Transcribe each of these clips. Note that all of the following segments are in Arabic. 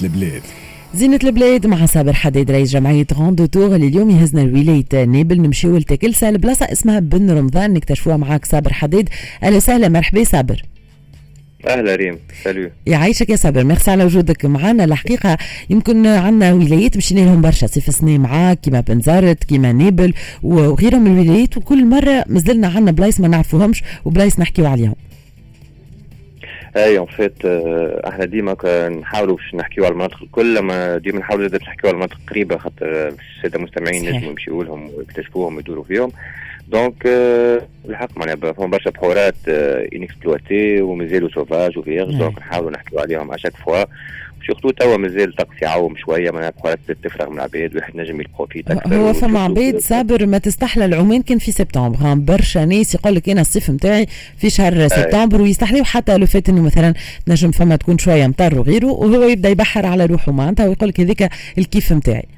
زينة البلاد. زينة البلاد مع صابر حداد رئيس جمعية Rando Tour اللي اليوم يهزنا لولاية نابل نمشيو لتاكلسة البلاصة اسمها بن رمضان نكتشفوها معاك صابر حداد أهلا وسهلا مرحبا صابر. أهلا ريم salut يعيشك يا صابر ميرسي على وجودك معنا. الحقيقة يمكن عندنا ولايات مشينا لهم برشا صيف السنة معاك كيما بنزرت كيما نابل وغيرهم من الولايات. وكل مرة مازلنا عندنا بلايص ما نعرفوهمش وبلايص نحكيو عليهم. أي en fait إحنا ديما نحاولوا باش نحكيو على المناطق الكل. لما ديما نحاولوا باش نحكيو على المناطق القريبه خاطر السادة المستمعين ينجموا يمشيو لهم ويكتشفوهم ويدوروا فيهم. donc الحق معناها فما برشا بحورات inexploités ومازالوا sauvages و vierges donc نحاولوا نحكيو عليهم à chaque fois surtout توا مازال الطقس يعوم شوية معناها بحورات تفرغ من العباد واحد نجم ي profite أكثر هو فما عباد صابر ما تستحلى العومان كان في سبتمبر. برشا ناس يقول لك أنا الصيف نتاعي في شهر سبتمبر ويستحليو حتى لو فات إنه مثلا نجم فما تكون شوية مطر وغيره وهو يبدأ يبحر على روحه معناتها ويقول لك هذيك الكيف نتاعي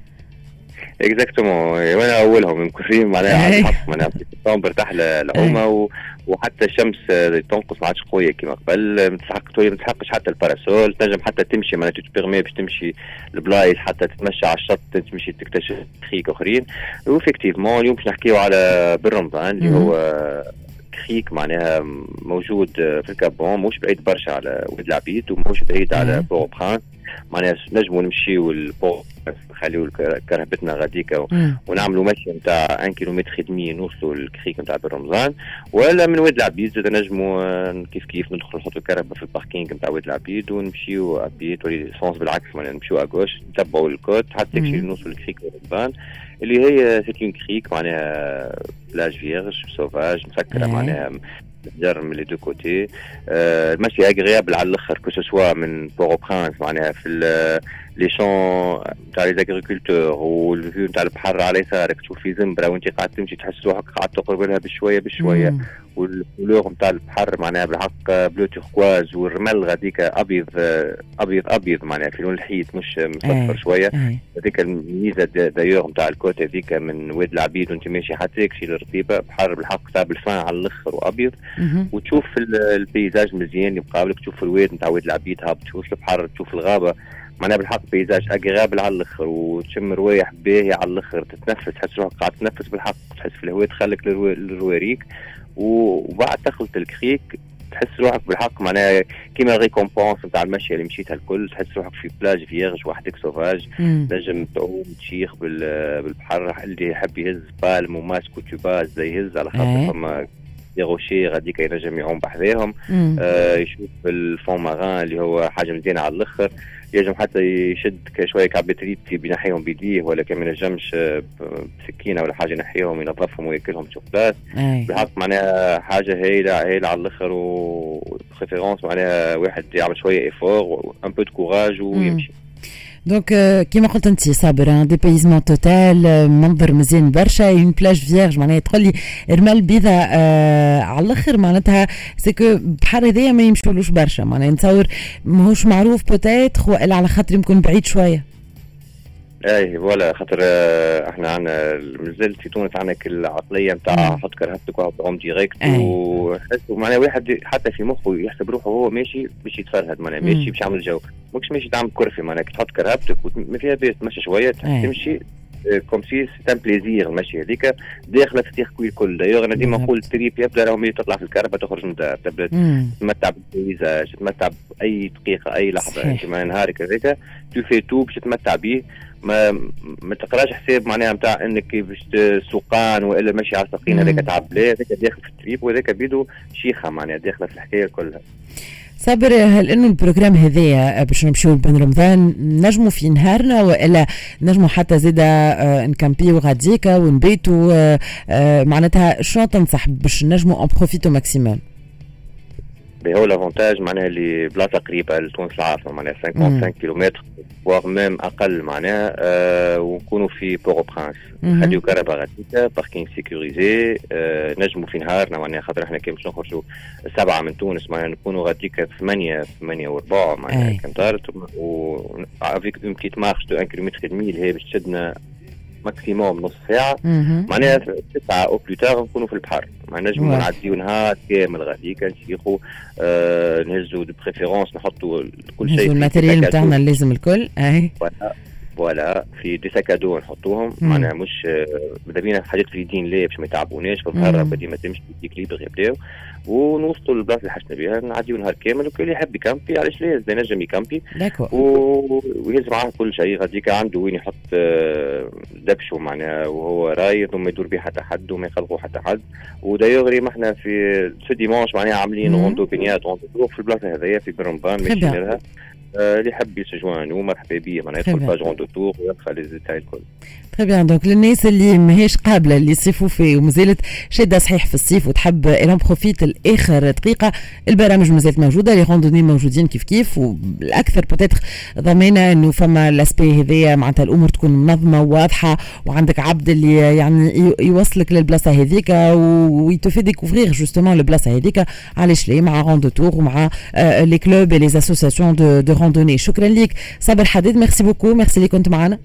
exactement وأنا اولهم يمكن معناها معناها في سبتمبر تحلى العومه و... وحتى الشمس تنقص ما عادش قويه كما قبل ما تسحق ما تسحقش حتى ال parasol تنجم حتى تمشي معناها ت permet باش تمشي البلايص حتى تتمشى على الشط تمشي تكتشف خيك اخرين و effectivement اليوم باش نحكيو على بن رمضان اللي هو crique معناها موجود في الكاب بون مش بعيد برشا على واد العبيد ومش بعيد على Port aux Princes معناها نجموا نمشيو لل port نخليو كرهبتنا غاديكا ونعملوا مشي نتاع 1 كيلومتر demi نوصلوا لل crique نتاع رمضان. ولا من واد العبيد زاد نجموا كيف كيف ندخل نحطوا الكرهبة في ال parking نتاع واد العبيد ونمشيو et puis l'autre sens بالعكس معناها نمشيو à gauche نتبعوا ال côte حتى نوصلوا لل crique رمضان. اللي هي c'est une crique معناها plage vierge sauvage مسكرة معناها من les deux côtés. المشي agréable على الأخر que ce soit من Port aux Princes معناها في les champs نتاع les agriculteurs و ال vue نتاع البحر على يسارك تشوف في زنبره وانت قاعد تمشي تحس روحك قاعد تقرب لها بشوية بشوية. و ال couleur نتاع البحر معناها بالحق bleu turquoise والرمل غاديك أبيض أبيض أبيض معناها في لون الحيط مش مصفر شوية. هذيك الميزة d'ailleurs نتاع ال côte هذيك من واد العبيد وانت ماشي حتى تكشي الرطيبه بحر بالحق تاع sable fin على الأخر وأبيض. وتشوف ال paysage مزيان اللي مقابلك تشوف الواد نتاع واد العبيد هابط تشوف البحر تشوف الغابة. معناها بالحق paysage agréable على الآخر وتشم روايح باهية على الآخر تتنفس تحس روحك قاعد تتنفس بالحق تحس في الهواء تخلك للرواريك وبعد تخلط ال crique تحس روحك بالحق معناها كيما récompense نتاع المشي اللي مشيتها الكل تحس روحك في plage vierge وحدك sauvage. نجم تعوم تشيخ بالبحر اللي يحب يهز palmes و masque و tuba يهز على خاطر فما des rochers غاديك ينجم يعوم بحذاهم. آه يشوف ال fond marin اللي هو حاجة مزيانة على الأخر. ينجم حتى يشد شوية كعبات ريتسا ينحيهم بيديه ولا كان ما ينجمش بسكينة ولا حاجة ينحيهم ينظفهم وياكلهم sur place بالحق معناها حاجة هايلة هايلة على الأخر و préférence معناها واحد يعمل شوية effort un peu de courage ويمشي donc كيما قلت انت صابر dépaysement total منظر مزيان برشا une plage vierge معناها تقول لي رمال بيضاء آه على الآخر معناتها est-ce que بحر هذايا ما يمشولوش برشا معناها نتصور ماهوش معروف peut-être والا على خاطر يمكن بعيد شوية اي ولا خاطر إحنا عندنا مازال في تونس عندنا العقلية نتاع حط كرهبتك وعم direct وحس معناها واحد حتى في مخه يحسب روحه وهو ماشي باش يتفرهد معناها ماشي باش يعمل جو. ماكش ماشي تعمل كرفي معناها تحط كرهبتك ما فيها باس تمشي شوية تمشي comme si c'est un plaisir المشي هذيك داخله في ال circuit الكل دايوغ أنا ديما نقول ال trip يبدا راهو تطلع في الكرهبة تخرج من الدار تبدا تتمتع بال paysage تتمتع باي دقيقه اي لحظه انت نهارك هذاك تو في تو باش تتمتع به ما ما تقراش حساب معناها نتاع انك باش سوقان والا ماشي على الساقين هذاك تعب لا هذاك داخل في ال trip وهذاك بيدو شيخه معناها داخله في الحكاية كلها صابر هل إنه ال programme هذايا باش نمشيو بن رمضان نجموا في نهارنا وإلا نجموا حتى زادة نكامبيو غاديكا ونبيتوا معناتها شنو تنصح باش نجموا on profite au maximum هو l'avantage معناها اللي بلاصة قريبة لتونس العاصمة معناها 55 كيلومتر voire même أقل معناها آه ونكونوا في بورو برانس نخليو كرهبة غاديكا parking sécurisé آه نجموا في نهارنا معناها خاطر إحنا كي باش نخرجوا سبعه من تونس معناها نكونوا غاديكا 8 8 وربع معناها كنتارت و avec une petite marche de 1 kilomètre demi اللي هي باش تشدنا maximum نص ساعة. معناها تسعة au plus tard نكونوا في البحر. ما نجموا نعديو نهار كامل غاديك نشيخوا آه نهزوا de préférence نحطوا كل شيء ال matériel نتاعنا لازم الكل. أي. voilà في des sacs à dos نحطوهم معناها مش ماذا بينا حاجات في اليدين لا باش ما يتعبوناش في النهار ديما تمشي يديك libres يبداو. ونوصلوا للبلاصة اللي حشنا بها نعديو نهار كامل وكل يحب يكامبي علاش لا يزيد ينجم يكامبي. ويهز معاه كل شيء غاديك عنده وين يحط آه، دبشه معناها وهو رايد وما يدور به حتى حد وما يخلقوا حتى حد. ودايوغري ما إحنا في سو ديمونش معناها عاملين روندو بينيات روندو في البلاصة هذيا في برمبان ماشيين لها. اللي يحب يسجوانو مرحبا بيه معناها يدخل باج روندو تور ويدخل لي ديتاي الكل تري بيان دونك للناس اللي ماهيش قابله اللي يصيفوا فيه ومازالت شاده صحيح في الصيف وتحب on profite لاخر دقيقه البرامج مازالت موجوده les randonnées موجودين كيف كيف والاكثر peut-être ضمينا انه فما l'aspect هذيا معناتها الأمور تكون منظمه وواضحه وعندك عبد اللي يعني يوصلك للبلاصه هذيك و te fait découvrir justement البلاصه هذيك علاش ليه مع Rando Tour ومع les clubs les associations de de randonnée شكرا ليك صابر حديد merci beaucoup merci اللي كنت معنا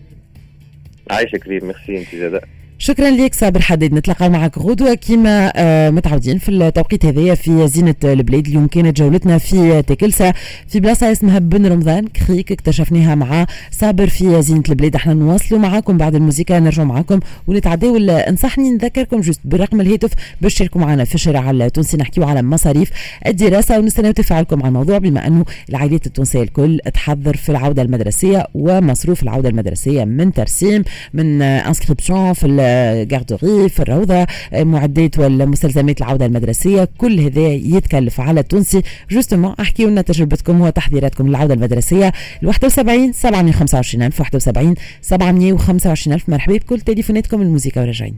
عايشه كريم ميرسي انت زاده شكرا لك صابر حديد. نتلاقى معك غدوة كما آه متعودين في التوقيت هذايا في زينة البلاد. اليوم كانت جولتنا في تكلسة في بلاصة اسمها بن رمضان. crique اكتشفناها مع صابر في زينة البلاد. إحنا نواصلوا معاكم بعد الموسيقى نرجعوا معاكم ونتعداو انصحني نذكركم juste برقم الهاتف باش تشاركوا معنا في الشارع التونسي. نحكيو على مصاريف الدراسة ونستناو تفاعلكم على الموضوع بما أنه العائلات التونسية الكل تحضر في العودة المدرسية ومصروف العودة المدرسية من ترسيم من inscription في garderie في الروضه معدات والمستلزمات العودة المدرسية كل هذا يتكلف على التونسي. justement احكيوا لنا تجربتكم وتحضيراتكم للعودة المدرسية. ال 71 725 ألف 71 725 ألف. مرحبا بكل تليفوناتكم الموسيقى وراجعين